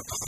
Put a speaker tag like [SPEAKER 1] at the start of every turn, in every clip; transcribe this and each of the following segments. [SPEAKER 1] Thank you.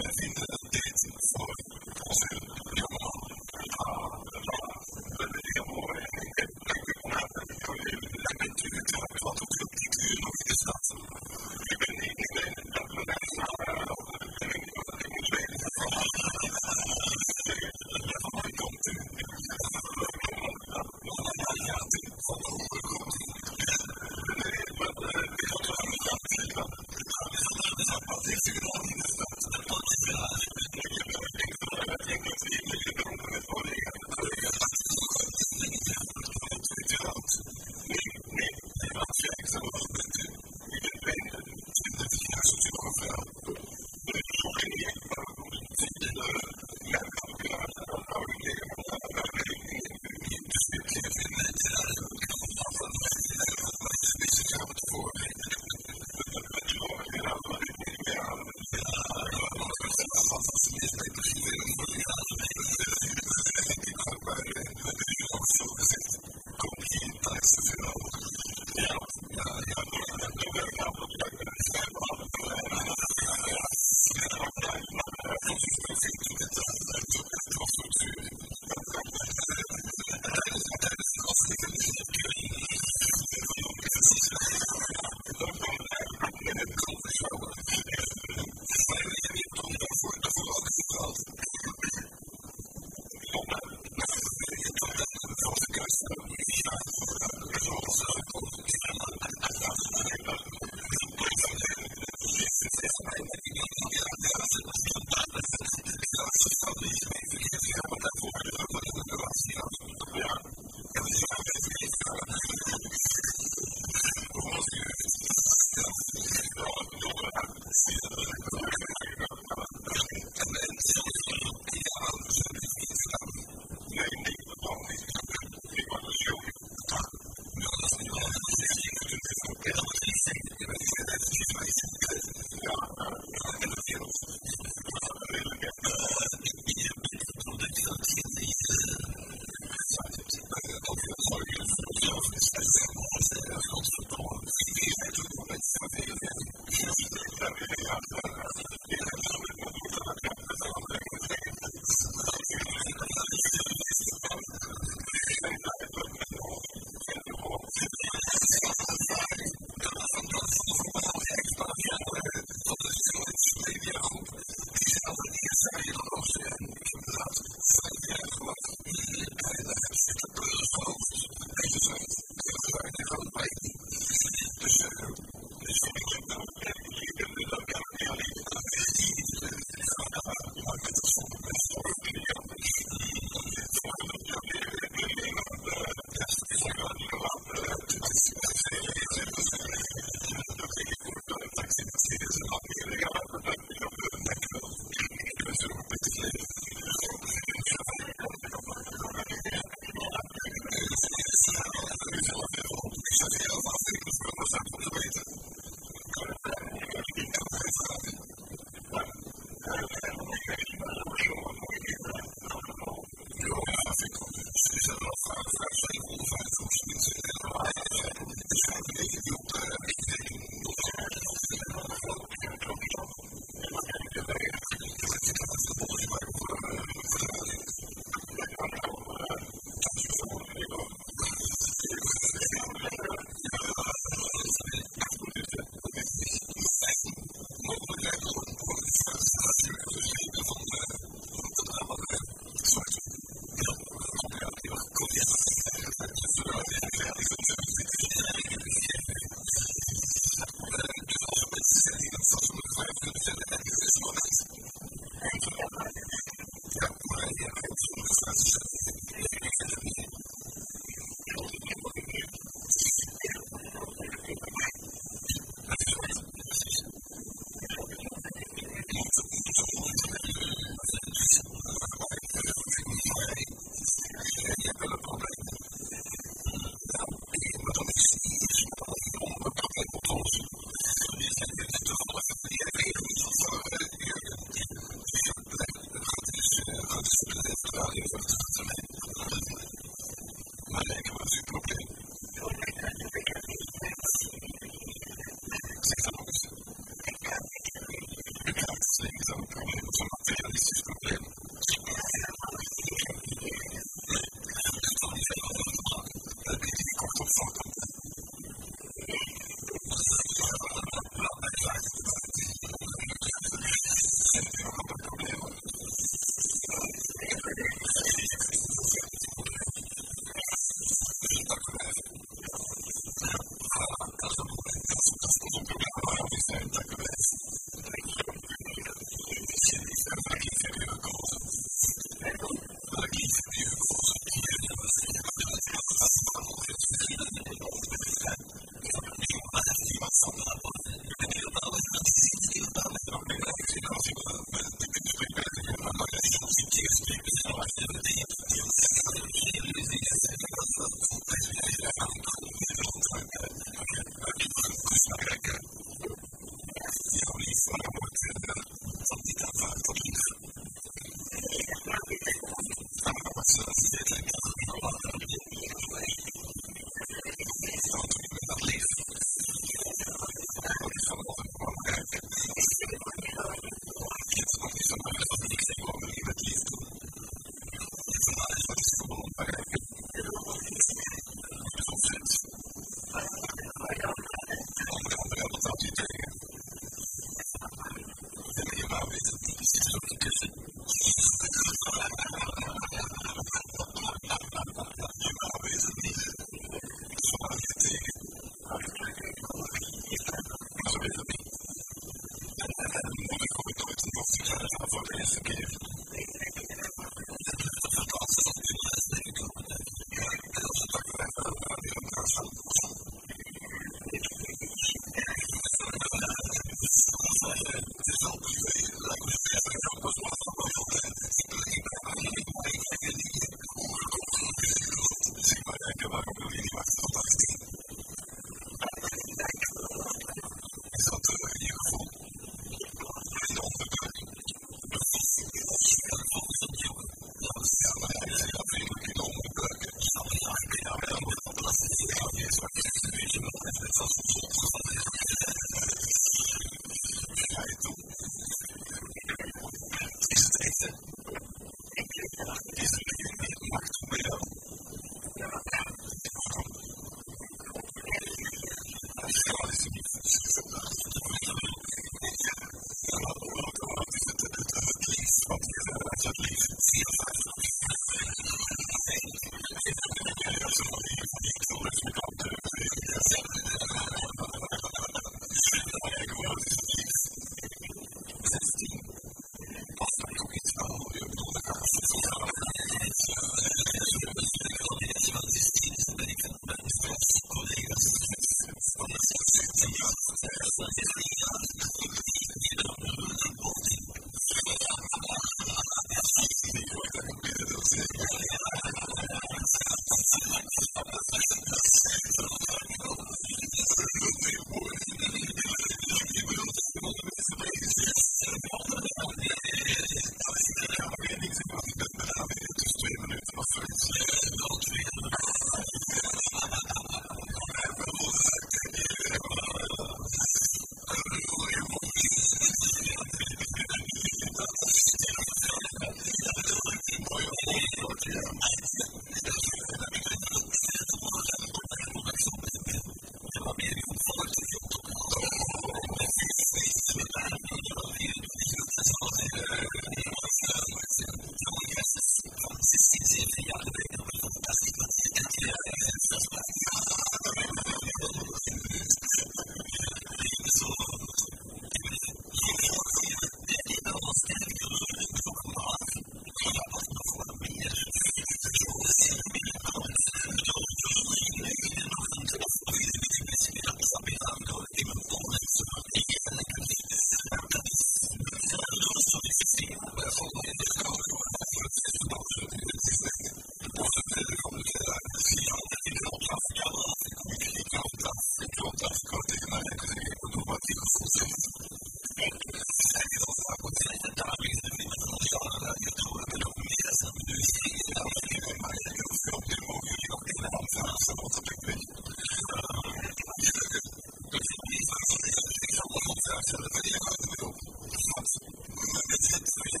[SPEAKER 1] Dafür wäre die Hand hoch. Ich hab's. Wenn wir jetzt